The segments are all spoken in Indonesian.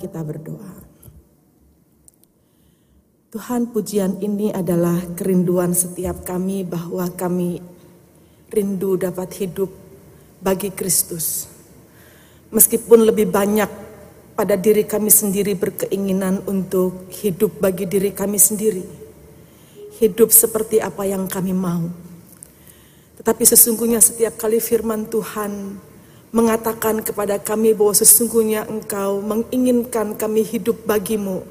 Kita berdoa. Tuhan, pujian ini adalah kerinduan setiap kami bahwa kami rindu dapat hidup bagi Kristus. Meskipun lebih banyak pada diri kami sendiri berkeinginan untuk hidup bagi diri kami sendiri. Hidup seperti apa yang kami mau. Tetapi sesungguhnya setiap kali firman Tuhan mengatakan kepada kami bahwa sesungguhnya engkau menginginkan kami hidup bagimu.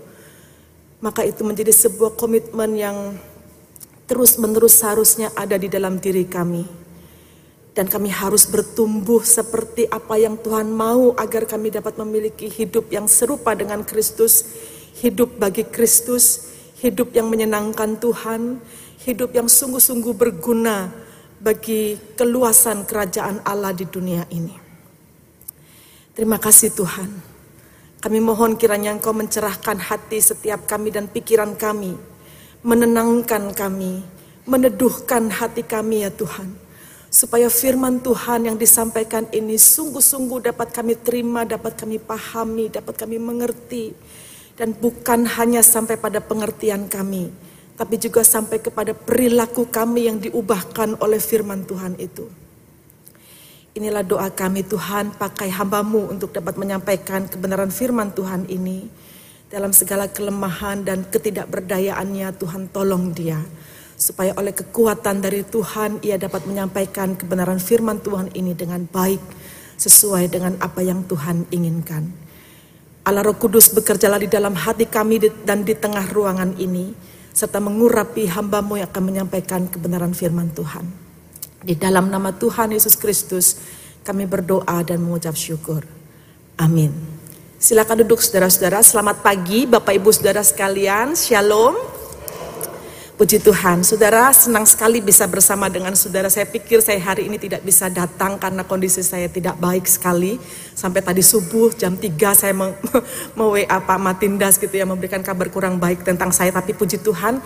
Maka itu menjadi sebuah komitmen yang terus menerus seharusnya ada di dalam diri kami. Dan kami harus bertumbuh seperti apa yang Tuhan mau agar kami dapat memiliki hidup yang serupa dengan Kristus. Hidup bagi Kristus, hidup yang menyenangkan Tuhan, hidup yang sungguh-sungguh berguna bagi keluasan kerajaan Allah di dunia ini. Terima kasih Tuhan. Kami mohon kiranya Engkau mencerahkan hati setiap kami dan pikiran kami. Menenangkan kami, meneduhkan hati kami ya Tuhan. Supaya firman Tuhan yang disampaikan ini sungguh-sungguh dapat kami terima, dapat kami pahami, dapat kami mengerti. Dan bukan hanya sampai pada pengertian kami, tapi juga sampai kepada perilaku kami yang diubahkan oleh firman Tuhan itu. Inilah doa kami Tuhan, pakai hambamu untuk dapat menyampaikan kebenaran firman Tuhan ini. Dalam segala kelemahan dan ketidakberdayaannya Tuhan tolong dia. Supaya oleh kekuatan dari Tuhan ia dapat menyampaikan kebenaran firman Tuhan ini dengan baik. Sesuai dengan apa yang Tuhan inginkan. Allah Roh Kudus bekerjalah di dalam hati kami dan di tengah ruangan ini. Serta mengurapi hambamu yang akan menyampaikan kebenaran firman Tuhan. Di dalam nama Tuhan Yesus Kristus kami berdoa dan mengucap syukur. Amin. Silakan duduk saudara-saudara. Selamat pagi Bapak Ibu Saudara sekalian. Shalom. Puji Tuhan, saudara senang sekali bisa bersama dengan saudara. Saya pikir saya hari ini tidak bisa datang karena kondisi saya tidak baik sekali. Sampai tadi subuh jam 3 saya mau, mau WA Pak Matindas gitu ya memberikan kabar kurang baik tentang saya. Tapi puji Tuhan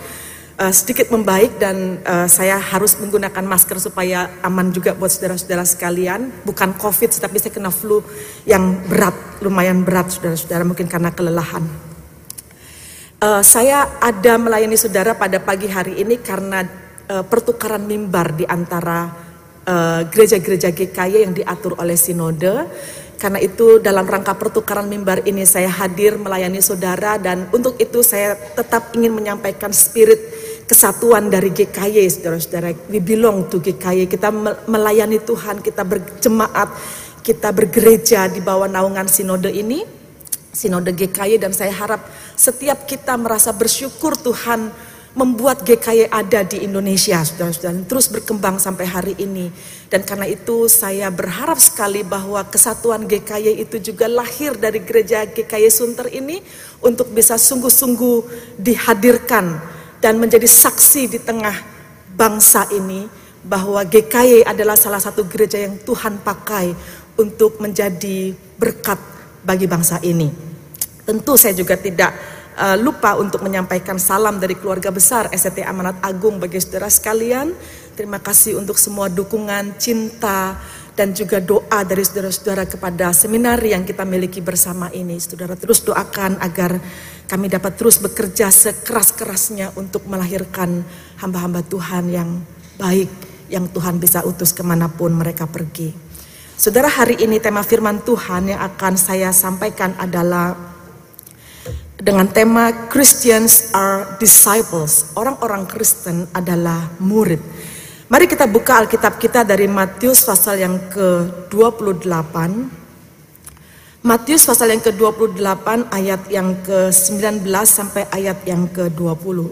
uh, sedikit membaik dan uh, saya harus menggunakan masker supaya aman juga buat saudara-saudara sekalian. Bukan COVID tapi saya kena flu yang berat, lumayan berat saudara-saudara mungkin karena kelelahan. Uh, saya ada melayani saudara pada pagi hari ini karena uh, pertukaran mimbar di antara gereja-gereja uh, GKY yang diatur oleh sinode. Karena itu dalam rangka pertukaran mimbar ini saya hadir melayani saudara dan untuk itu saya tetap ingin menyampaikan spirit kesatuan dari GKY saudara-saudara. We belong to GKY. Kita melayani Tuhan, kita berjemaat, kita bergereja di bawah naungan sinode ini. Sinode GKY dan saya harap setiap kita merasa bersyukur Tuhan membuat GKY ada di Indonesia, saudara-saudara, terus berkembang sampai hari ini. Dan karena itu saya berharap sekali bahwa kesatuan GKY itu juga lahir dari gereja GKY Sunter ini untuk bisa sungguh-sungguh dihadirkan dan menjadi saksi di tengah bangsa ini bahwa GKY adalah salah satu gereja yang Tuhan pakai untuk menjadi berkat bagi bangsa ini. Tentu saya juga tidak uh, lupa untuk menyampaikan salam dari keluarga besar ST Amanat Agung bagi saudara sekalian. Terima kasih untuk semua dukungan, cinta, dan juga doa dari saudara-saudara kepada seminari yang kita miliki bersama ini. Saudara terus doakan agar kami dapat terus bekerja sekeras-kerasnya untuk melahirkan hamba-hamba Tuhan yang baik, yang Tuhan bisa utus ke mana pun mereka pergi. Saudara hari ini tema firman Tuhan yang akan saya sampaikan adalah dengan tema Christians are disciples. Orang-orang Kristen adalah murid. Mari kita buka Alkitab kita dari Matius pasal yang ke-28 Matius pasal yang ke-28 ayat yang ke-19 sampai ayat yang ke-20.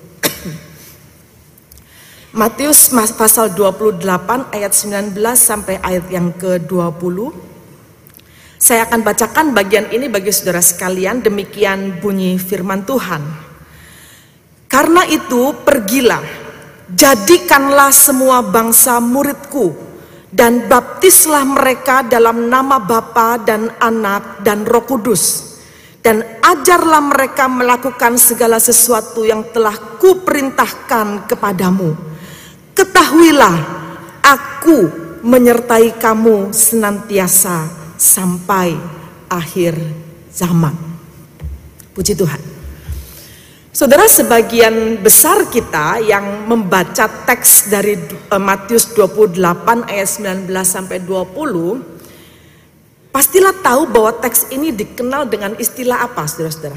Matius pasal 28 ayat 19 sampai ayat yang ke-20. Saya akan bacakan bagian ini bagi saudara sekalian, demikian bunyi firman Tuhan. Karena itu pergilah, jadikanlah semua bangsa muridku, dan baptislah mereka dalam nama Bapa dan Anak dan Roh Kudus. Dan ajarlah mereka melakukan segala sesuatu yang telah kuperintahkan kepadamu. Ketahuilah aku menyertai kamu senantiasa sampai akhir zaman. Puji Tuhan. Saudara sebagian besar kita yang membaca teks dari eh, Matius 28 ayat 19 sampai 20 pastilah tahu bahwa teks ini dikenal dengan istilah apa saudara-saudara?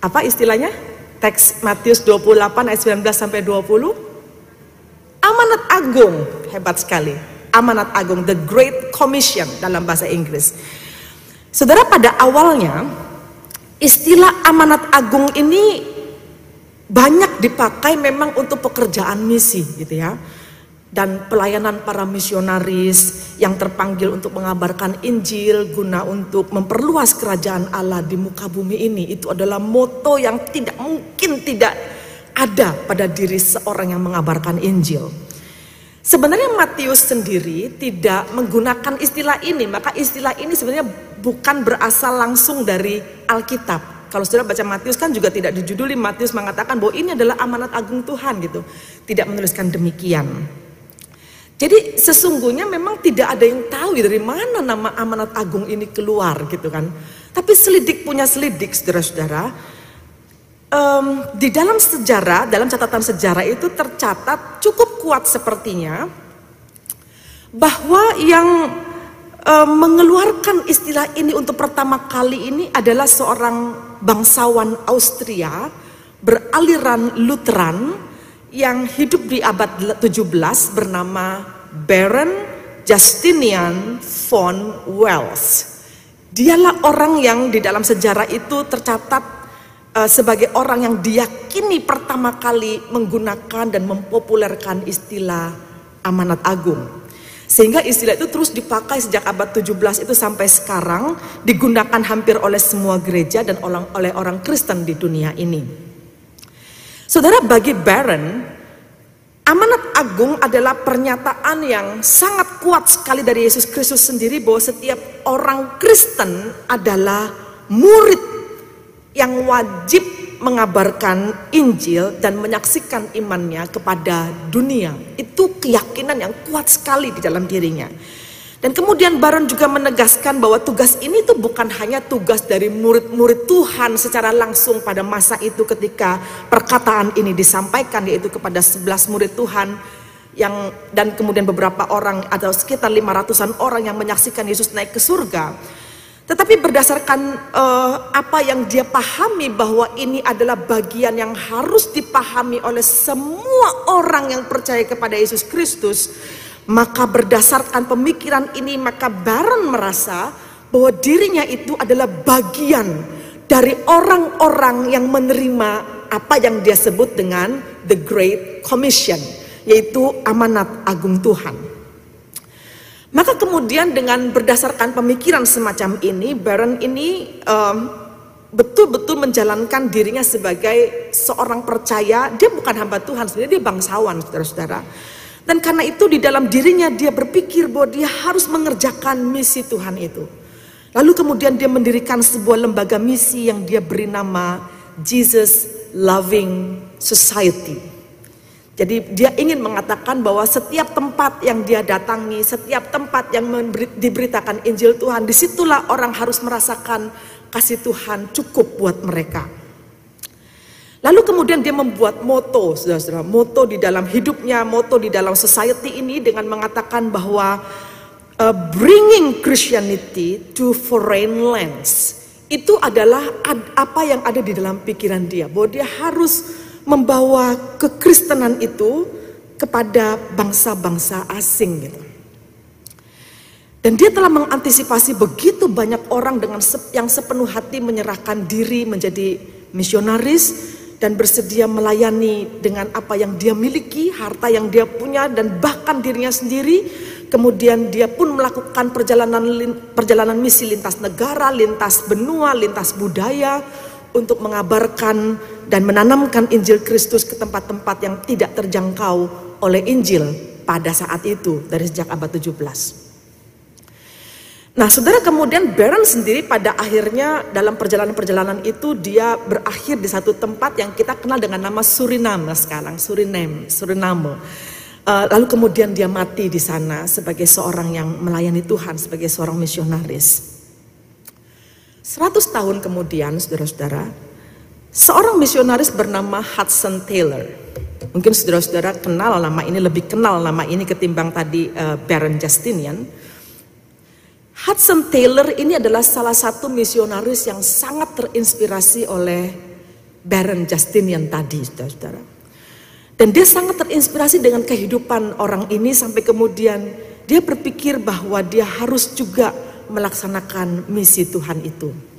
Apa istilahnya? Teks Matius 28 ayat 19 sampai 20 Amanat agung, hebat sekali. Amanat agung, the Great Commission dalam bahasa Inggris. Saudara pada awalnya Istilah amanat agung ini banyak dipakai memang untuk pekerjaan misi gitu ya. Dan pelayanan para misionaris yang terpanggil untuk mengabarkan Injil guna untuk memperluas kerajaan Allah di muka bumi ini. Itu adalah moto yang tidak mungkin tidak ada pada diri seorang yang mengabarkan Injil. Sebenarnya Matius sendiri tidak menggunakan istilah ini, maka istilah ini sebenarnya bukan berasal langsung dari Alkitab. Kalau sudah baca Matius kan juga tidak dijuduli Matius mengatakan bahwa ini adalah amanat agung Tuhan gitu. Tidak menuliskan demikian. Jadi sesungguhnya memang tidak ada yang tahu dari mana nama amanat agung ini keluar gitu kan. Tapi selidik punya selidik saudara-saudara. Um, di dalam sejarah, dalam catatan sejarah itu tercatat cukup kuat sepertinya bahwa yang uh, mengeluarkan istilah ini untuk pertama kali ini adalah seorang bangsawan Austria beraliran Lutheran yang hidup di abad 17 bernama Baron Justinian von Wells. Dialah orang yang di dalam sejarah itu tercatat uh, sebagai orang yang diyakini pertama kali menggunakan dan mempopulerkan istilah amanat agung. Sehingga istilah itu terus dipakai sejak abad 17 itu sampai sekarang digunakan hampir oleh semua gereja dan oleh orang Kristen di dunia ini. Saudara bagi Baron, amanat agung adalah pernyataan yang sangat kuat sekali dari Yesus Kristus sendiri bahwa setiap orang Kristen adalah murid yang wajib mengabarkan Injil dan menyaksikan imannya kepada dunia. Itu keyakinan yang kuat sekali di dalam dirinya. Dan kemudian Baron juga menegaskan bahwa tugas ini itu bukan hanya tugas dari murid-murid Tuhan secara langsung pada masa itu ketika perkataan ini disampaikan yaitu kepada 11 murid Tuhan yang dan kemudian beberapa orang atau sekitar 500-an orang yang menyaksikan Yesus naik ke surga. Tetapi berdasarkan uh, apa yang dia pahami bahwa ini adalah bagian yang harus dipahami oleh semua orang yang percaya kepada Yesus Kristus, maka berdasarkan pemikiran ini maka Baron merasa bahwa dirinya itu adalah bagian dari orang-orang yang menerima apa yang dia sebut dengan the Great Commission, yaitu amanat agung Tuhan. Maka kemudian dengan berdasarkan pemikiran semacam ini, Baron ini betul-betul um, menjalankan dirinya sebagai seorang percaya. Dia bukan hamba Tuhan, sebenarnya dia bangsawan, saudara-saudara. Dan karena itu di dalam dirinya dia berpikir bahwa dia harus mengerjakan misi Tuhan itu. Lalu kemudian dia mendirikan sebuah lembaga misi yang dia beri nama Jesus Loving Society. Jadi dia ingin mengatakan bahwa setiap tempat yang dia datangi, setiap tempat yang diberitakan Injil Tuhan, di situlah orang harus merasakan kasih Tuhan cukup buat mereka. Lalu kemudian dia membuat moto, saudara-saudara, moto di dalam hidupnya, moto di dalam society ini dengan mengatakan bahwa uh, bringing Christianity to foreign lands itu adalah apa yang ada di dalam pikiran dia, bahwa dia harus membawa kekristenan itu kepada bangsa-bangsa asing gitu. Dan dia telah mengantisipasi begitu banyak orang dengan yang sepenuh hati menyerahkan diri menjadi misionaris dan bersedia melayani dengan apa yang dia miliki, harta yang dia punya dan bahkan dirinya sendiri. Kemudian dia pun melakukan perjalanan perjalanan misi lintas negara, lintas benua, lintas budaya untuk mengabarkan dan menanamkan Injil Kristus ke tempat-tempat yang tidak terjangkau oleh Injil pada saat itu dari sejak abad 17. Nah, saudara kemudian Baron sendiri pada akhirnya dalam perjalanan-perjalanan itu dia berakhir di satu tempat yang kita kenal dengan nama Suriname sekarang, Suriname, Suriname. Uh, lalu kemudian dia mati di sana sebagai seorang yang melayani Tuhan, sebagai seorang misionaris. 100 tahun kemudian, saudara-saudara, seorang misionaris bernama Hudson Taylor. Mungkin saudara-saudara kenal nama ini, lebih kenal nama ini ketimbang tadi uh, Baron Justinian. Hudson Taylor ini adalah salah satu misionaris yang sangat terinspirasi oleh Baron Justinian tadi, saudara-saudara. Dan dia sangat terinspirasi dengan kehidupan orang ini sampai kemudian dia berpikir bahwa dia harus juga melaksanakan misi Tuhan itu.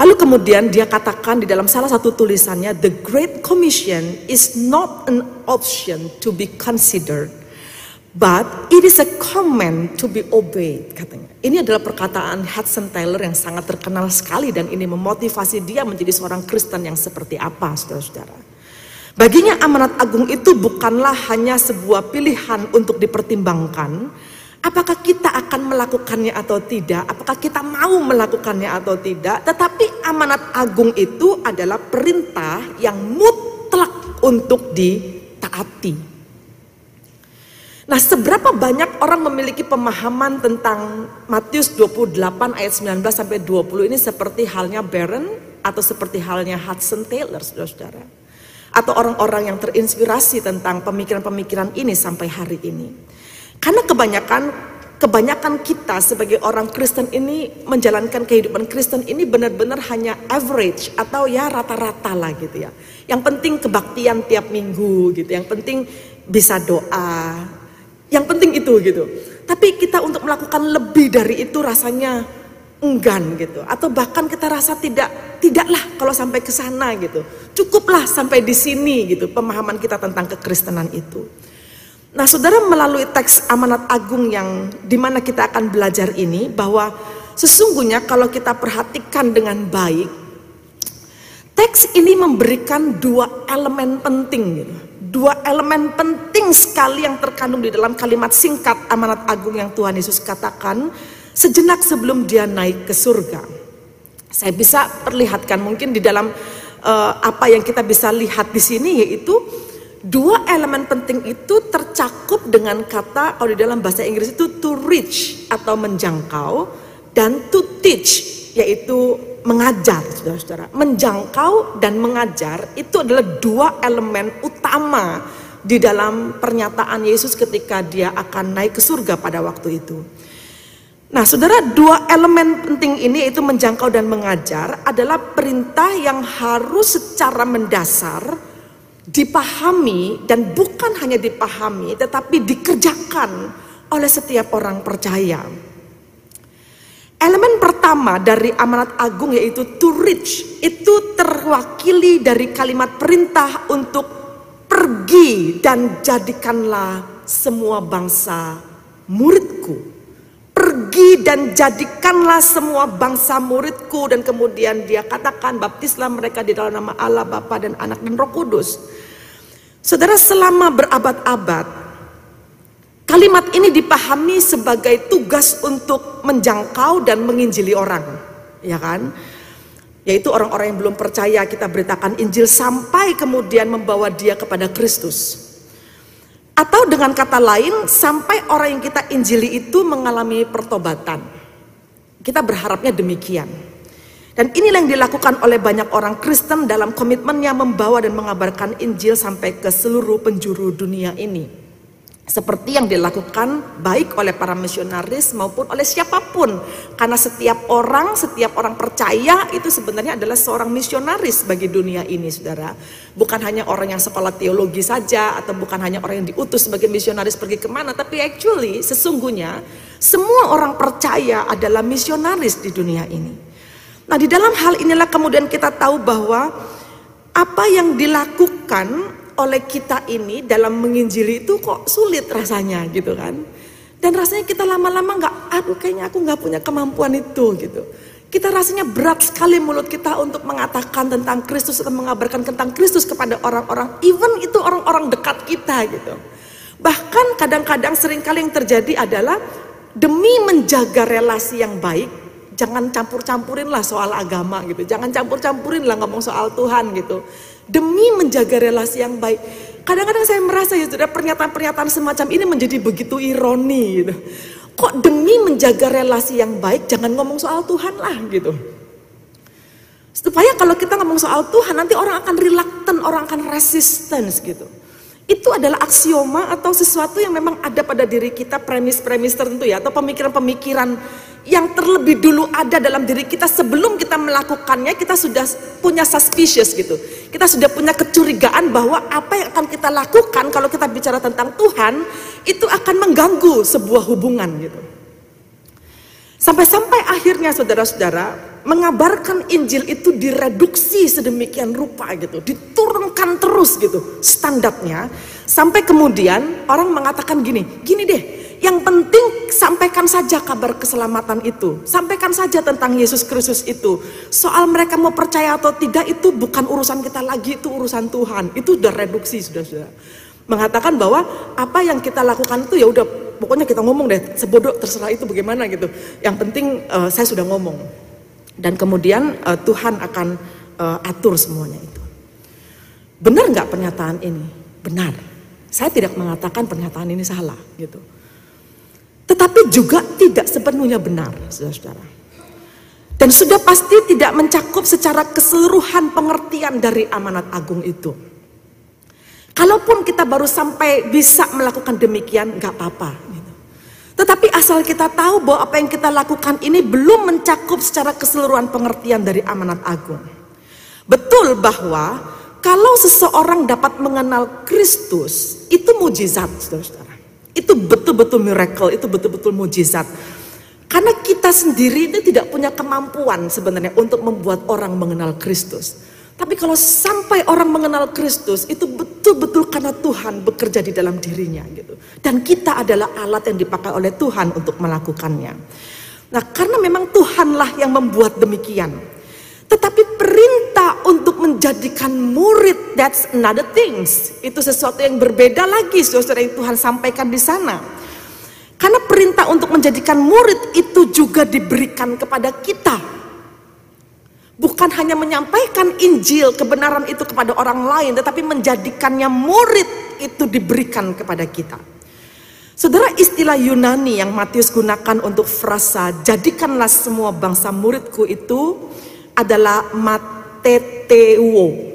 Lalu kemudian dia katakan di dalam salah satu tulisannya, the Great Commission is not an option to be considered, but it is a command to be obeyed, katanya. Ini adalah perkataan Hudson Taylor yang sangat terkenal sekali dan ini memotivasi dia menjadi seorang Kristen yang seperti apa, saudara-saudara. Baginya amanat agung itu bukanlah hanya sebuah pilihan untuk dipertimbangkan, Apakah kita akan melakukannya atau tidak? Apakah kita mau melakukannya atau tidak? Tetapi amanat agung itu adalah perintah yang mutlak untuk ditaati. Nah, seberapa banyak orang memiliki pemahaman tentang Matius 28 ayat 19 sampai 20 ini seperti halnya Baron atau seperti halnya Hudson Taylor, saudara-saudara. Atau orang-orang yang terinspirasi tentang pemikiran-pemikiran ini sampai hari ini. Karena kebanyakan kebanyakan kita sebagai orang Kristen ini menjalankan kehidupan Kristen ini benar-benar hanya average atau ya rata-rata lah gitu ya. Yang penting kebaktian tiap minggu gitu, yang penting bisa doa. Yang penting itu gitu. Tapi kita untuk melakukan lebih dari itu rasanya enggan gitu atau bahkan kita rasa tidak tidaklah kalau sampai ke sana gitu. Cukuplah sampai di sini gitu pemahaman kita tentang kekristenan itu. Nah, saudara melalui teks amanat agung yang di mana kita akan belajar ini bahwa sesungguhnya kalau kita perhatikan dengan baik, teks ini memberikan dua elemen penting, gitu. dua elemen penting sekali yang terkandung di dalam kalimat singkat amanat agung yang Tuhan Yesus katakan sejenak sebelum Dia naik ke surga. Saya bisa perlihatkan mungkin di dalam uh, apa yang kita bisa lihat di sini yaitu Dua elemen penting itu tercakup dengan kata kalau di dalam bahasa Inggris itu to reach atau menjangkau dan to teach yaitu mengajar saudara-saudara. Menjangkau dan mengajar itu adalah dua elemen utama di dalam pernyataan Yesus ketika dia akan naik ke surga pada waktu itu. Nah, saudara, dua elemen penting ini yaitu menjangkau dan mengajar adalah perintah yang harus secara mendasar dipahami dan bukan hanya dipahami tetapi dikerjakan oleh setiap orang percaya. Elemen pertama dari amanat agung yaitu to reach itu terwakili dari kalimat perintah untuk pergi dan jadikanlah semua bangsa muridku. Pergi dan jadikanlah semua bangsa muridku dan kemudian dia katakan baptislah mereka di dalam nama Allah Bapa dan Anak dan Roh Kudus. Saudara selama berabad-abad kalimat ini dipahami sebagai tugas untuk menjangkau dan menginjili orang, ya kan? Yaitu orang-orang yang belum percaya kita beritakan Injil sampai kemudian membawa dia kepada Kristus. Atau dengan kata lain sampai orang yang kita injili itu mengalami pertobatan. Kita berharapnya demikian. Dan inilah yang dilakukan oleh banyak orang Kristen dalam komitmennya membawa dan mengabarkan Injil sampai ke seluruh penjuru dunia ini. Seperti yang dilakukan baik oleh para misionaris maupun oleh siapa pun. Karena setiap orang, setiap orang percaya itu sebenarnya adalah seorang misionaris bagi dunia ini saudara. Bukan hanya orang yang sekolah teologi saja atau bukan hanya orang yang diutus sebagai misionaris pergi ke mana. Tapi actually sesungguhnya semua orang percaya adalah misionaris di dunia ini. Nah di dalam hal inilah kemudian kita tahu bahwa apa yang dilakukan oleh kita ini dalam menginjili itu kok sulit rasanya gitu kan. Dan rasanya kita lama-lama nggak, aduh kayaknya aku nggak punya kemampuan itu gitu. Kita rasanya berat sekali mulut kita untuk mengatakan tentang Kristus atau mengabarkan tentang Kristus kepada orang-orang, even itu orang-orang dekat kita gitu. Bahkan kadang-kadang sering kali yang terjadi adalah demi menjaga relasi yang baik, jangan campur-campurin lah soal agama gitu. Jangan campur-campurin lah ngomong soal Tuhan gitu. Demi menjaga relasi yang baik. Kadang-kadang saya merasa ya sudah pernyataan-pernyataan semacam ini menjadi begitu ironi gitu. kok demi menjaga relasi yang baik jangan ngomong soal Tuhan lah gitu. Supaya kalau kita ngomong soal Tuhan nanti orang akan reluctant, orang akan resistance gitu. Itu adalah aksioma atau sesuatu yang memang ada pada diri kita premis-premis tertentu ya atau pemikiran-pemikiran yang terlebih dulu ada dalam diri kita sebelum kita melakukannya kita sudah punya suspicious gitu. Kita sudah punya kecurigaan bahwa apa yang akan kita lakukan kalau kita bicara tentang Tuhan itu akan mengganggu sebuah hubungan gitu. Sampai-sampai akhirnya saudara-saudara mengabarkan Injil itu direduksi sedemikian rupa gitu, diturunkan terus gitu standarnya sampai kemudian orang mengatakan gini, gini deh, yang penting sampaikan saja kabar keselamatan itu, sampaikan saja tentang Yesus Kristus itu. Soal mereka mau percaya atau tidak itu bukan urusan kita lagi, itu urusan Tuhan. Itu sudah reduksi sudah sudah. Mengatakan bahwa apa yang kita lakukan itu ya udah pokoknya kita ngomong deh sebodoh terserah itu bagaimana gitu. Yang penting uh, saya sudah ngomong. Dan kemudian uh, Tuhan akan uh, atur semuanya itu. Benar nggak pernyataan ini? Benar. Saya tidak mengatakan pernyataan ini salah gitu tetapi juga tidak sepenuhnya benar saudara-saudara dan sudah pasti tidak mencakup secara keseluruhan pengertian dari amanat agung itu Kalaupun kita baru sampai bisa melakukan demikian, nggak apa-apa. Gitu. Tetapi asal kita tahu bahwa apa yang kita lakukan ini belum mencakup secara keseluruhan pengertian dari amanat agung. Betul bahwa kalau seseorang dapat mengenal Kristus, itu mujizat, saudara-saudara. Itu betul-betul miracle, itu betul-betul mujizat. Karena kita sendiri itu tidak punya kemampuan sebenarnya untuk membuat orang mengenal Kristus. Tapi kalau sampai orang mengenal Kristus itu betul-betul karena Tuhan bekerja di dalam dirinya gitu. Dan kita adalah alat yang dipakai oleh Tuhan untuk melakukannya. Nah, karena memang Tuhanlah yang membuat demikian. Tetapi perintah untuk menjadikan murid that's another things. Itu sesuatu yang berbeda lagi Saudara yang Tuhan sampaikan di sana. Karena perintah untuk menjadikan murid itu juga diberikan kepada kita bukan hanya menyampaikan Injil kebenaran itu kepada orang lain, tetapi menjadikannya murid itu diberikan kepada kita. Saudara istilah Yunani yang Matius gunakan untuk frasa jadikanlah semua bangsa muridku itu adalah mateteo.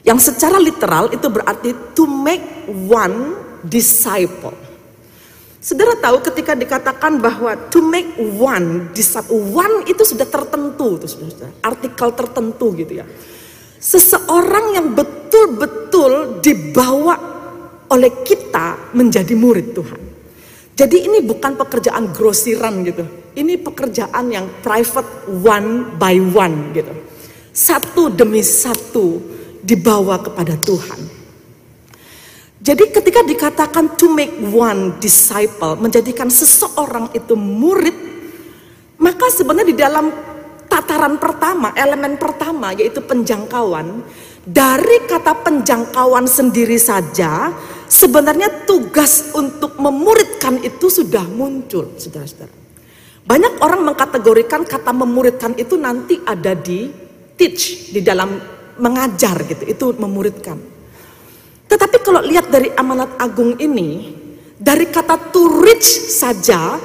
Yang secara literal itu berarti to make one disciple. Saudara tahu ketika dikatakan bahwa to make one, one itu sudah tertentu, artikel tertentu gitu ya. Seseorang yang betul-betul dibawa oleh kita menjadi murid Tuhan. Jadi ini bukan pekerjaan grosiran gitu. Ini pekerjaan yang private one by one gitu. Satu demi satu dibawa kepada Tuhan. Jadi ketika dikatakan to make one disciple, menjadikan seseorang itu murid, maka sebenarnya di dalam tataran pertama, elemen pertama yaitu penjangkauan, dari kata penjangkauan sendiri saja, sebenarnya tugas untuk memuridkan itu sudah muncul, saudara-saudara. Banyak orang mengkategorikan kata memuridkan itu nanti ada di teach, di dalam mengajar gitu, itu memuridkan. Tetapi kalau lihat dari amanat agung ini, dari kata to reach saja,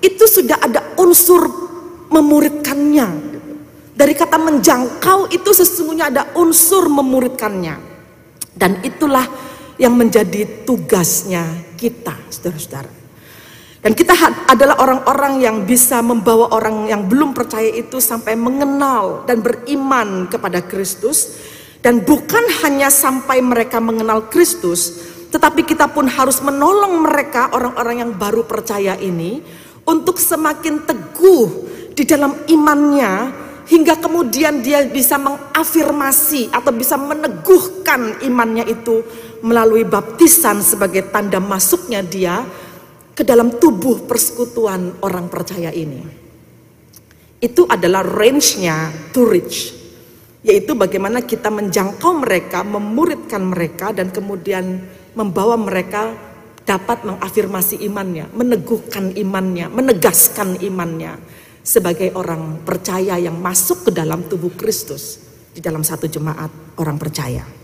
itu sudah ada unsur memuridkannya. Dari kata menjangkau itu sesungguhnya ada unsur memuridkannya. Dan itulah yang menjadi tugasnya kita, saudara-saudara. Dan kita adalah orang-orang yang bisa membawa orang yang belum percaya itu sampai mengenal dan beriman kepada Kristus. Dan bukan hanya sampai mereka mengenal Kristus, tetapi kita pun harus menolong mereka orang-orang yang baru percaya ini untuk semakin teguh di dalam imannya hingga kemudian dia bisa mengafirmasi atau bisa meneguhkan imannya itu melalui baptisan sebagai tanda masuknya dia ke dalam tubuh persekutuan orang percaya ini. Itu adalah range-nya to reach yaitu bagaimana kita menjangkau mereka, memuridkan mereka dan kemudian membawa mereka dapat mengafirmasi imannya, meneguhkan imannya, menegaskan imannya sebagai orang percaya yang masuk ke dalam tubuh Kristus di dalam satu jemaat orang percaya.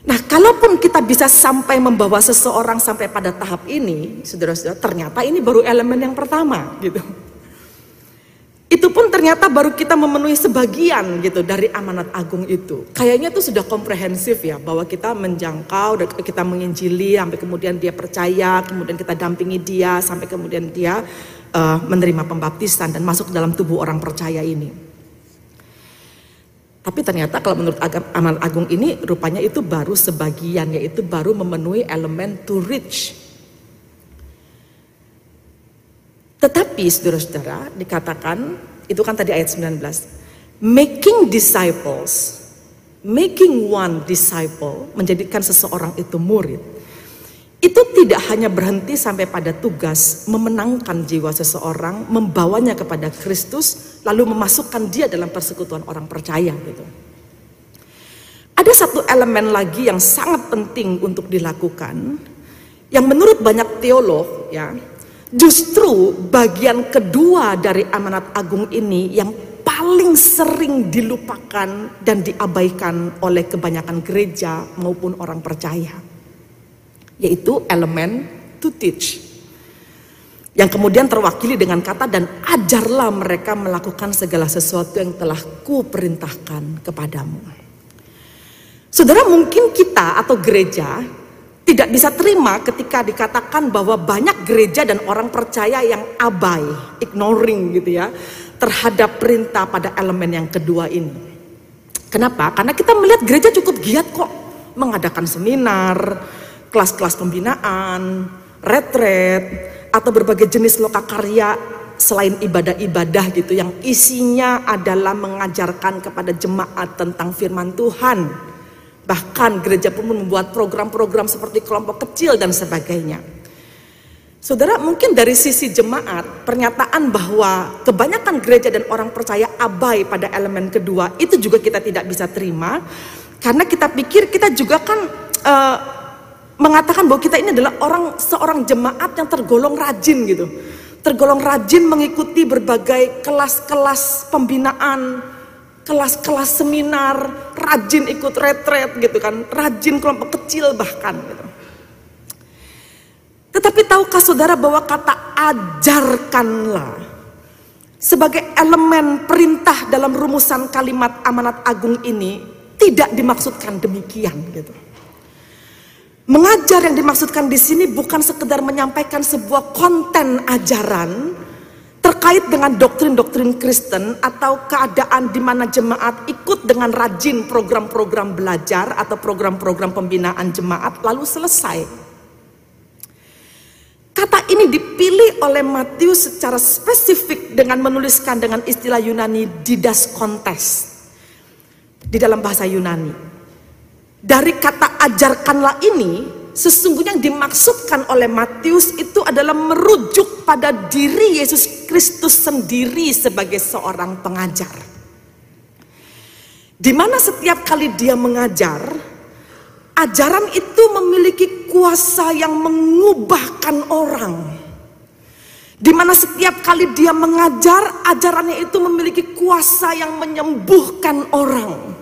Nah, kalaupun kita bisa sampai membawa seseorang sampai pada tahap ini, saudara-saudara, ternyata ini baru elemen yang pertama, gitu. Itu pun ternyata baru kita memenuhi sebagian gitu dari amanat agung itu. Kayaknya itu sudah komprehensif ya bahwa kita menjangkau kita menginjili sampai kemudian dia percaya, kemudian kita dampingi dia sampai kemudian dia uh, menerima pembaptisan dan masuk dalam tubuh orang percaya ini. Tapi ternyata kalau menurut amanat agung ini rupanya itu baru sebagian yaitu baru memenuhi elemen to reach Tetapi saudara-saudara dikatakan, itu kan tadi ayat 19. Making disciples, making one disciple, menjadikan seseorang itu murid. Itu tidak hanya berhenti sampai pada tugas memenangkan jiwa seseorang, membawanya kepada Kristus, lalu memasukkan dia dalam persekutuan orang percaya gitu. Ada satu elemen lagi yang sangat penting untuk dilakukan, yang menurut banyak teolog ya, Justru bagian kedua dari amanat agung ini yang paling sering dilupakan dan diabaikan oleh kebanyakan gereja maupun orang percaya. Yaitu elemen to teach. Yang kemudian terwakili dengan kata dan ajarlah mereka melakukan segala sesuatu yang telah ku perintahkan kepadamu. Saudara mungkin kita atau gereja tidak bisa terima ketika dikatakan bahwa banyak gereja dan orang percaya yang abai, ignoring gitu ya, terhadap perintah pada elemen yang kedua ini. Kenapa? Karena kita melihat gereja cukup giat kok mengadakan seminar, kelas-kelas pembinaan, retret, atau berbagai jenis lokakarya selain ibadah-ibadah gitu yang isinya adalah mengajarkan kepada jemaat tentang firman Tuhan Bahkan gereja pun membuat program-program seperti kelompok kecil dan sebagainya. Saudara, mungkin dari sisi jemaat, pernyataan bahwa kebanyakan gereja dan orang percaya abai pada elemen kedua itu juga kita tidak bisa terima, karena kita pikir kita juga kan uh, mengatakan bahwa kita ini adalah orang seorang jemaat yang tergolong rajin gitu, tergolong rajin mengikuti berbagai kelas-kelas pembinaan, kelas-kelas seminar, rajin ikut retret gitu kan, rajin kelompok kecil bahkan gitu. Tetapi tahukah saudara bahwa kata ajarkanlah sebagai elemen perintah dalam rumusan kalimat amanat agung ini tidak dimaksudkan demikian gitu. Mengajar yang dimaksudkan di sini bukan sekedar menyampaikan sebuah konten ajaran, terkait dengan doktrin-doktrin Kristen atau keadaan di mana jemaat ikut dengan rajin program-program belajar atau program-program pembinaan jemaat lalu selesai. Kata ini dipilih oleh Matius secara spesifik dengan menuliskan dengan istilah Yunani didas kontes di dalam bahasa Yunani. Dari kata ajarkanlah ini Sesungguhnya yang dimaksudkan oleh Matius itu adalah merujuk pada diri Yesus Kristus sendiri sebagai seorang pengajar. Di mana setiap kali dia mengajar, ajaran itu memiliki kuasa yang mengubahkan orang. Di mana setiap kali dia mengajar, ajarannya itu memiliki kuasa yang menyembuhkan orang.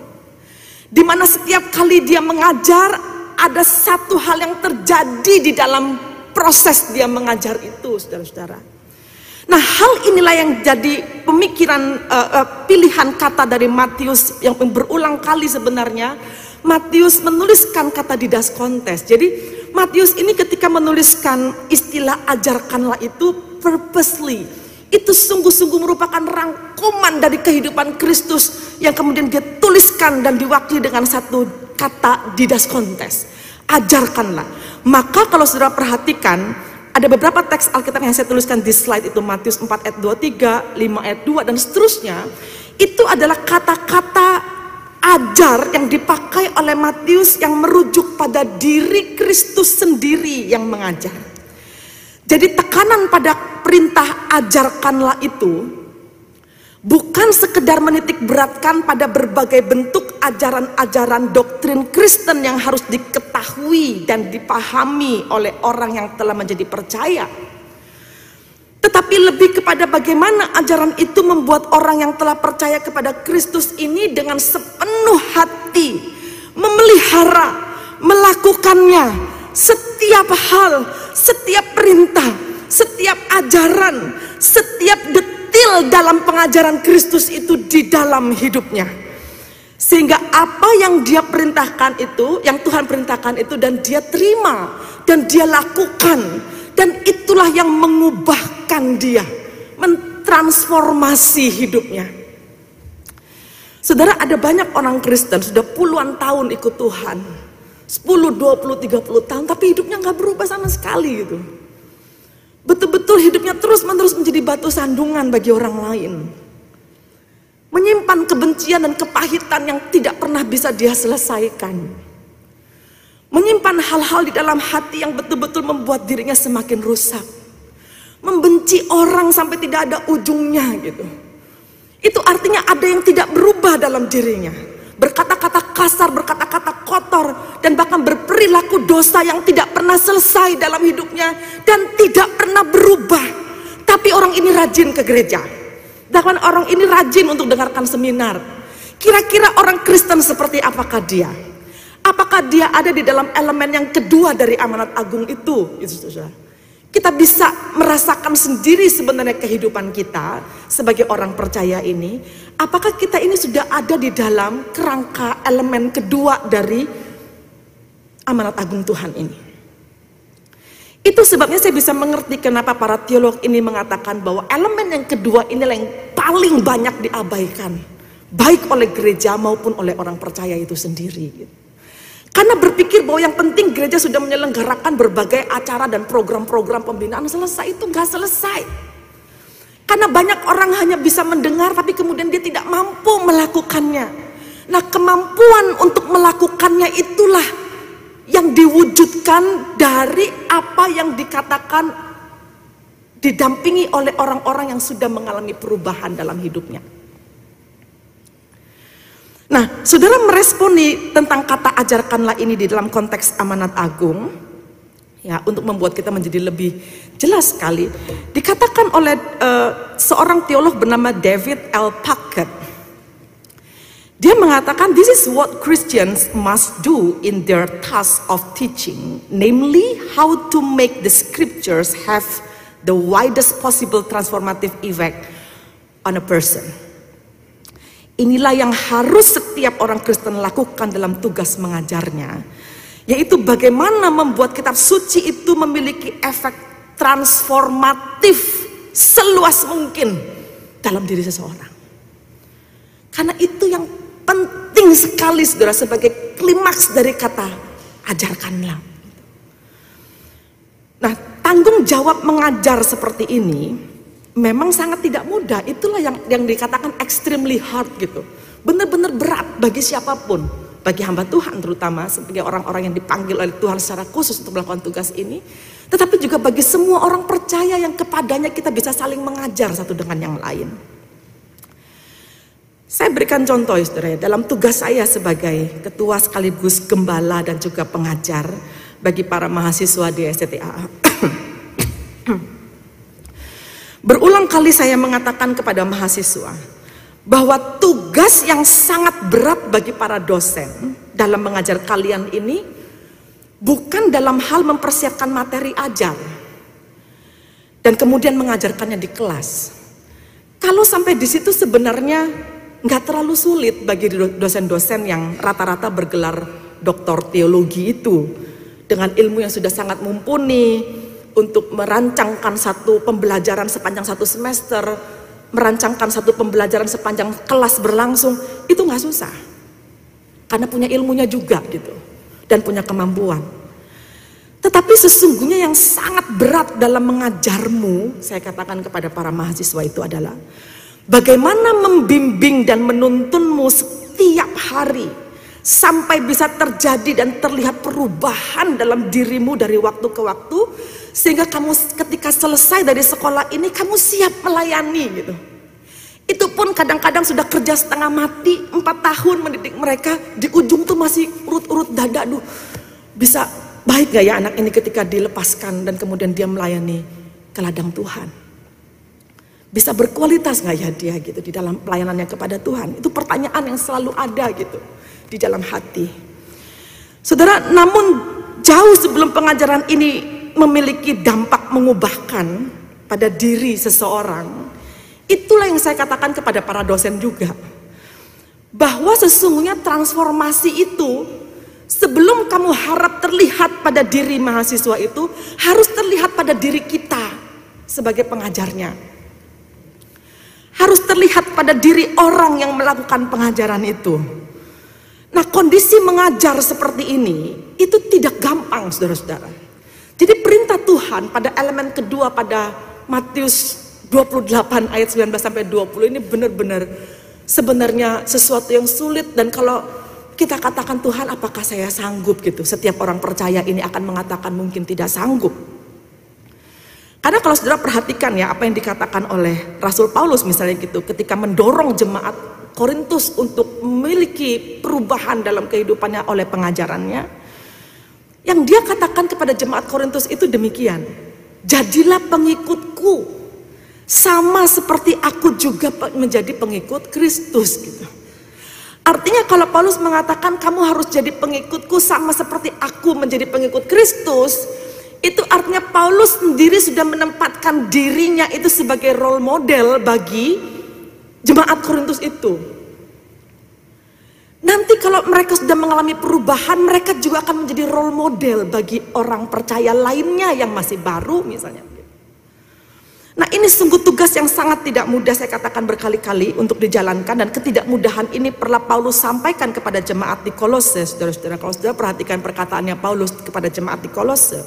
Di mana setiap kali dia mengajar, ada satu hal yang terjadi di dalam proses dia mengajar itu, saudara-saudara. Nah, hal inilah yang jadi pemikiran uh, uh, pilihan kata dari Matius yang berulang kali sebenarnya. Matius menuliskan kata di das kontes. Jadi Matius ini ketika menuliskan istilah ajarkanlah itu purposely itu sungguh-sungguh merupakan rangkuman dari kehidupan Kristus yang kemudian dia tuliskan dan diwakili dengan satu kata di das kontes. Ajarkanlah. Maka kalau saudara perhatikan, ada beberapa teks Alkitab yang saya tuliskan di slide itu Matius 4 ayat 23, 5 ayat 2 dan seterusnya. Itu adalah kata-kata ajar yang dipakai oleh Matius yang merujuk pada diri Kristus sendiri yang mengajar. Jadi tekanan pada perintah ajarkanlah itu Bukan sekedar menitik beratkan pada berbagai bentuk ajaran-ajaran doktrin Kristen yang harus diketahui dan dipahami oleh orang yang telah menjadi percaya. Tetapi lebih kepada bagaimana ajaran itu membuat orang yang telah percaya kepada Kristus ini dengan sepenuh hati memelihara, melakukannya. Setiap hal, setiap perintah, setiap ajaran, setiap detil dalam pengajaran Kristus itu di dalam hidupnya. Sehingga apa yang dia perintahkan itu, yang Tuhan perintahkan itu dan dia terima dan dia lakukan dan itulah yang mengubahkan dia, mentransformasi hidupnya. Saudara ada banyak orang Kristen sudah puluhan tahun ikut Tuhan. 10, 20, 30 tahun tapi hidupnya nggak berubah sama sekali gitu. Betul-betul hidupnya terus-menerus menjadi batu sandungan bagi orang lain. Menyimpan kebencian dan kepahitan yang tidak pernah bisa dia selesaikan. Menyimpan hal-hal di dalam hati yang betul-betul membuat dirinya semakin rusak. Membenci orang sampai tidak ada ujungnya gitu. Itu artinya ada yang tidak berubah dalam dirinya. Berkata-kata kasar, berkata-kata kotor, dan bahkan berperilaku dosa yang tidak pernah selesai dalam hidupnya dan tidak pernah berubah. Tapi orang ini rajin ke gereja. Bahkan orang ini rajin untuk dengarkan seminar. Kira-kira orang Kristen seperti apakah dia? Apakah dia ada di dalam elemen yang kedua dari amanat agung itu? Itu saudara. Kita bisa merasakan sendiri sebenarnya kehidupan kita sebagai orang percaya ini. Apakah kita ini sudah ada di dalam kerangka elemen kedua dari amanat agung Tuhan ini? Itu sebabnya saya bisa mengerti kenapa para teolog ini mengatakan bahwa elemen yang kedua inilah yang paling banyak diabaikan. Baik oleh gereja maupun oleh orang percaya itu sendiri. Gitu. Karena berpikir bahwa yang penting gereja sudah menyelenggarakan berbagai acara dan program-program pembinaan selesai itu nggak selesai. Karena banyak orang hanya bisa mendengar tapi kemudian dia tidak mampu melakukannya. Nah kemampuan untuk melakukannya itulah yang diwujudkan dari apa yang dikatakan didampingi oleh orang-orang yang sudah mengalami perubahan dalam hidupnya. Nah, saudara meresponi tentang kata ajarkanlah ini di dalam konteks amanat agung, ya untuk membuat kita menjadi lebih jelas sekali. Dikatakan oleh uh, seorang teolog bernama David L. Puckett. Dia mengatakan this is what Christians must do in their task of teaching, namely how to make the scriptures have the widest possible transformative effect on a person. Inilah yang harus setiap orang Kristen lakukan dalam tugas mengajarnya. Yaitu bagaimana membuat kitab suci itu memiliki efek transformatif seluas mungkin dalam diri seseorang. Karena itu yang penting sekali saudara sebagai klimaks dari kata ajarkanlah. Nah tanggung jawab mengajar seperti ini memang sangat tidak mudah. Itulah yang yang dikatakan extremely hard gitu. Benar-benar berat bagi siapa pun, bagi hamba Tuhan terutama sebagai orang-orang yang dipanggil oleh Tuhan secara khusus untuk melakukan tugas ini, tetapi juga bagi semua orang percaya yang kepadanya kita bisa saling mengajar satu dengan yang lain. Saya berikan contoh saudara dalam tugas saya sebagai ketua sekaligus gembala dan juga pengajar bagi para mahasiswa di STTA. Berulang kali saya mengatakan kepada mahasiswa bahwa tugas yang sangat berat bagi para dosen dalam mengajar kalian ini bukan dalam hal mempersiapkan materi ajar dan kemudian mengajarkannya di kelas. Kalau sampai di situ sebenarnya nggak terlalu sulit bagi dosen-dosen yang rata-rata bergelar doktor teologi itu dengan ilmu yang sudah sangat mumpuni, untuk merancangkan satu pembelajaran sepanjang satu semester, merancangkan satu pembelajaran sepanjang kelas berlangsung, itu nggak susah. Karena punya ilmunya juga gitu. Dan punya kemampuan. Tetapi sesungguhnya yang sangat berat dalam mengajarmu, saya katakan kepada para mahasiswa itu adalah bagaimana membimbing dan menuntunmu setiap hari sampai bisa terjadi dan terlihat perubahan dalam dirimu dari waktu ke waktu sehingga kamu ketika selesai dari sekolah ini kamu siap melayani gitu. Itu pun kadang-kadang sudah kerja setengah mati, empat tahun mendidik mereka, di ujung tuh masih urut-urut dada, duh bisa baik gak ya anak ini ketika dilepaskan dan kemudian dia melayani ke ladang Tuhan. Bisa berkualitas gak ya dia gitu di dalam pelayanannya kepada Tuhan. Itu pertanyaan yang selalu ada gitu di dalam hati. Saudara, namun jauh sebelum pengajaran ini memiliki dampak mengubahkan pada diri seseorang, itulah yang saya katakan kepada para dosen juga. Bahwa sesungguhnya transformasi itu sebelum kamu harap terlihat pada diri mahasiswa itu harus terlihat pada diri kita sebagai pengajarnya. Harus terlihat pada diri orang yang melakukan pengajaran itu. Nah kondisi mengajar seperti ini itu tidak gampang saudara-saudara. Jadi perintah Tuhan pada elemen kedua pada Matius 28 ayat 19 sampai 20 ini benar-benar sebenarnya sesuatu yang sulit dan kalau kita katakan Tuhan apakah saya sanggup gitu. Setiap orang percaya ini akan mengatakan mungkin tidak sanggup. Karena kalau saudara perhatikan ya apa yang dikatakan oleh Rasul Paulus misalnya gitu ketika mendorong jemaat Korintus untuk memiliki perubahan dalam kehidupannya oleh pengajarannya. Yang dia katakan kepada jemaat Korintus itu demikian. Jadilah pengikutku sama seperti aku juga menjadi pengikut Kristus gitu. Artinya kalau Paulus mengatakan kamu harus jadi pengikutku sama seperti aku menjadi pengikut Kristus, itu artinya Paulus sendiri sudah menempatkan dirinya itu sebagai role model bagi jemaat Korintus itu. Nanti kalau mereka sudah mengalami perubahan, mereka juga akan menjadi role model bagi orang percaya lainnya yang masih baru misalnya. Nah ini sungguh tugas yang sangat tidak mudah saya katakan berkali-kali untuk dijalankan dan ketidakmudahan ini perlu Paulus sampaikan kepada jemaat di Kolose. Saudara-saudara, kalau saudara perhatikan perkataannya Paulus kepada jemaat di Kolose.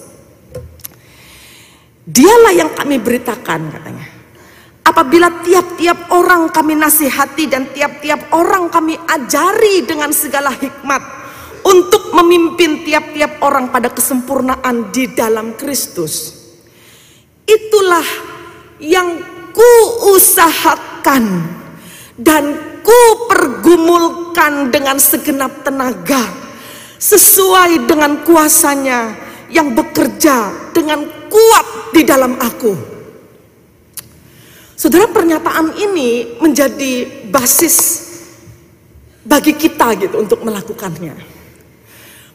Dialah yang kami beritakan katanya. Apabila tiap-tiap orang kami nasihati dan tiap-tiap orang kami ajari dengan segala hikmat untuk memimpin tiap-tiap orang pada kesempurnaan di dalam Kristus. Itulah yang kuusahakan dan ku pergumulkan dengan segenap tenaga sesuai dengan kuasanya yang bekerja dengan kuat di dalam aku. Saudara pernyataan ini menjadi basis bagi kita gitu untuk melakukannya.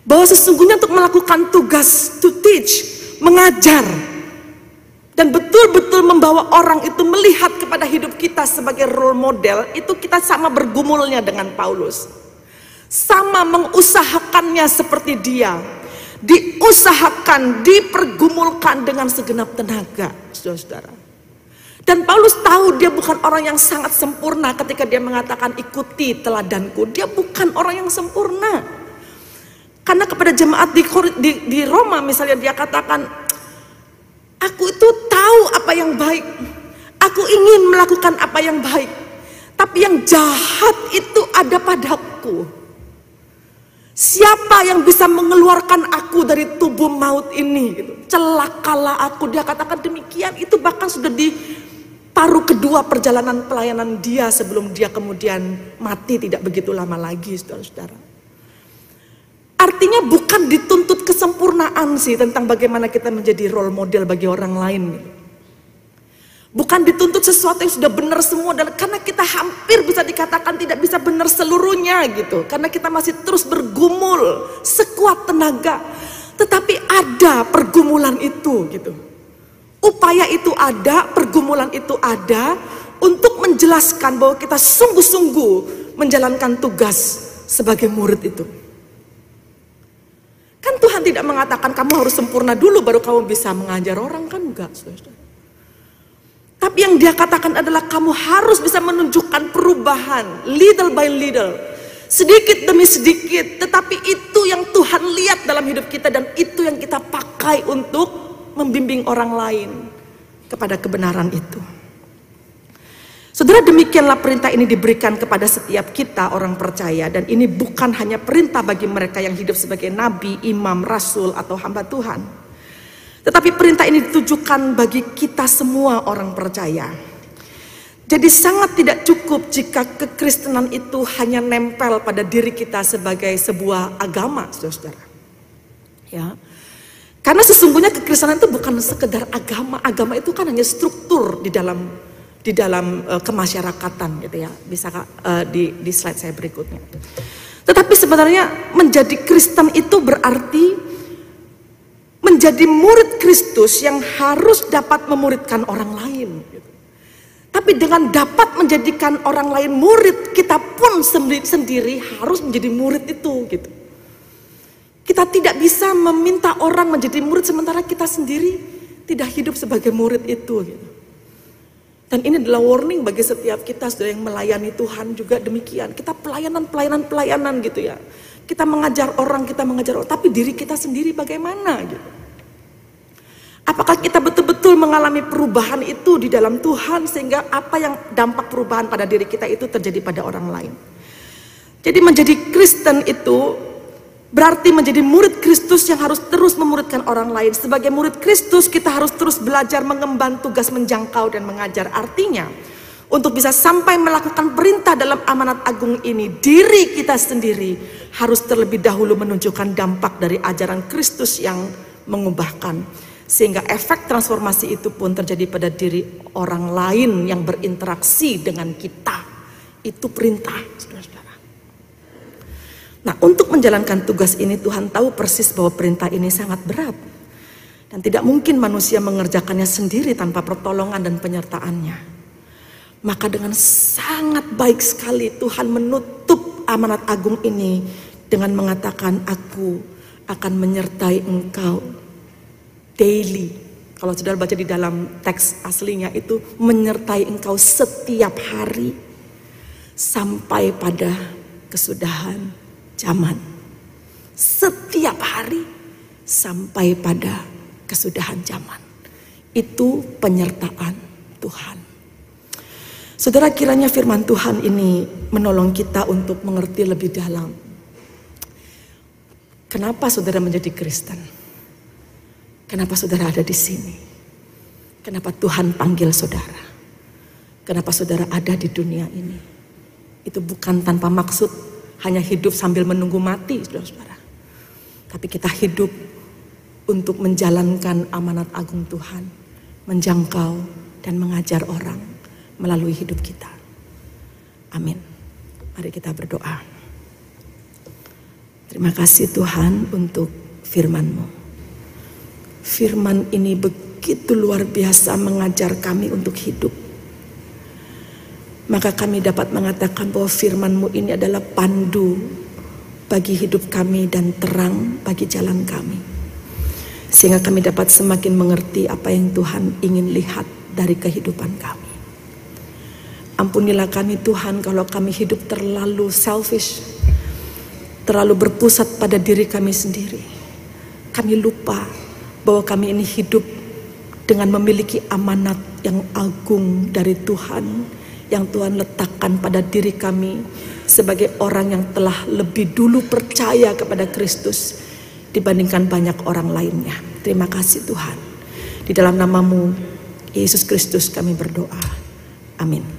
Bahwa sesungguhnya untuk melakukan tugas to teach, mengajar dan betul-betul membawa orang itu melihat kepada hidup kita sebagai role model, itu kita sama bergumulnya dengan Paulus. Sama mengusahakannya seperti dia. Diusahakan, dipergumulkan dengan segenap tenaga, saudara-saudara. Dan Paulus tahu dia bukan orang yang sangat sempurna ketika dia mengatakan ikuti teladanku. Dia bukan orang yang sempurna. Karena kepada jemaat di, di, di Roma misalnya dia katakan, aku itu tahu apa yang baik. Aku ingin melakukan apa yang baik. Tapi yang jahat itu ada padaku. Siapa yang bisa mengeluarkan aku dari tubuh maut ini? Gitu. Celakalah aku. Dia katakan demikian. Itu bahkan sudah di paruh kedua perjalanan pelayanan dia sebelum dia kemudian mati tidak begitu lama lagi saudara-saudara. Artinya bukan dituntut kesempurnaan sih tentang bagaimana kita menjadi role model bagi orang lain. Bukan dituntut sesuatu yang sudah benar semua dan karena kita hampir bisa dikatakan tidak bisa benar seluruhnya gitu. Karena kita masih terus bergumul sekuat tenaga. Tetapi ada pergumulan itu gitu. Upaya itu ada, pergumulan itu ada untuk menjelaskan bahwa kita sungguh-sungguh menjalankan tugas sebagai murid itu. Kan Tuhan tidak mengatakan kamu harus sempurna dulu baru kamu bisa mengajar orang kan enggak. Tapi yang dia katakan adalah kamu harus bisa menunjukkan perubahan little by little. Sedikit demi sedikit, tetapi itu yang Tuhan lihat dalam hidup kita dan itu yang kita pakai untuk membimbing orang lain kepada kebenaran itu. Saudara demikianlah perintah ini diberikan kepada setiap kita orang percaya dan ini bukan hanya perintah bagi mereka yang hidup sebagai nabi, imam, rasul atau hamba Tuhan. Tetapi perintah ini ditujukan bagi kita semua orang percaya. Jadi sangat tidak cukup jika kekristenan itu hanya nempel pada diri kita sebagai sebuah agama, saudara. Ya, karena sesungguhnya kekristenan itu bukan sekedar agama, agama itu kan hanya struktur di dalam di dalam uh, kemasyarakatan gitu ya. Bisa uh, di di slide saya berikutnya. Tetapi sebenarnya menjadi Kristen itu berarti menjadi murid Kristus yang harus dapat memuridkan orang lain. Tapi dengan dapat menjadikan orang lain murid, kita pun sendiri, sendiri harus menjadi murid itu gitu. Kita tidak bisa meminta orang menjadi murid sementara kita sendiri tidak hidup sebagai murid itu gitu. Dan ini adalah warning bagi setiap kita sudah yang melayani Tuhan juga demikian. Kita pelayanan, pelayanan, pelayanan gitu ya. Kita mengajar orang, kita mengajar orang. Tapi diri kita sendiri bagaimana gitu. Apakah kita betul-betul mengalami perubahan itu di dalam Tuhan sehingga apa yang dampak perubahan pada diri kita itu terjadi pada orang lain. Jadi menjadi Kristen itu Berarti menjadi murid Kristus yang harus terus memuridkan orang lain. Sebagai murid Kristus kita harus terus belajar mengemban tugas menjangkau dan mengajar. Artinya untuk bisa sampai melakukan perintah dalam amanat agung ini, diri kita sendiri harus terlebih dahulu menunjukkan dampak dari ajaran Kristus yang mengubahkan. Sehingga efek transformasi itu pun terjadi pada diri orang lain yang berinteraksi dengan kita. Itu perintah. Nah untuk menjalankan tugas ini Tuhan tahu persis bahwa perintah ini sangat berat. Dan tidak mungkin manusia mengerjakannya sendiri tanpa pertolongan dan penyertaannya. Maka dengan sangat baik sekali Tuhan menutup amanat agung ini dengan mengatakan aku akan menyertai engkau daily. Kalau saudara baca di dalam teks aslinya itu menyertai engkau setiap hari sampai pada kesudahan zaman. Setiap hari sampai pada kesudahan zaman. Itu penyertaan Tuhan. Saudara kiranya firman Tuhan ini menolong kita untuk mengerti lebih dalam. Kenapa saudara menjadi Kristen? Kenapa saudara ada di sini? Kenapa Tuhan panggil saudara? Kenapa saudara ada di dunia ini? Itu bukan tanpa maksud hanya hidup sambil menunggu mati, saudara-saudara. Tapi kita hidup untuk menjalankan amanat agung Tuhan, menjangkau dan mengajar orang melalui hidup kita. Amin. Mari kita berdoa. Terima kasih Tuhan untuk firman-Mu. Firman ini begitu luar biasa mengajar kami untuk hidup maka kami dapat mengatakan bahwa firman-Mu ini adalah pandu bagi hidup kami dan terang bagi jalan kami. Sehingga kami dapat semakin mengerti apa yang Tuhan ingin lihat dari kehidupan kami. Ampunilah kami Tuhan kalau kami hidup terlalu selfish, terlalu berpusat pada diri kami sendiri. Kami lupa bahwa kami ini hidup dengan memiliki amanat yang agung dari Tuhan yang Tuhan letakkan pada diri kami sebagai orang yang telah lebih dulu percaya kepada Kristus dibandingkan banyak orang lainnya. Terima kasih Tuhan. Di dalam namamu Yesus Kristus kami berdoa. Amin.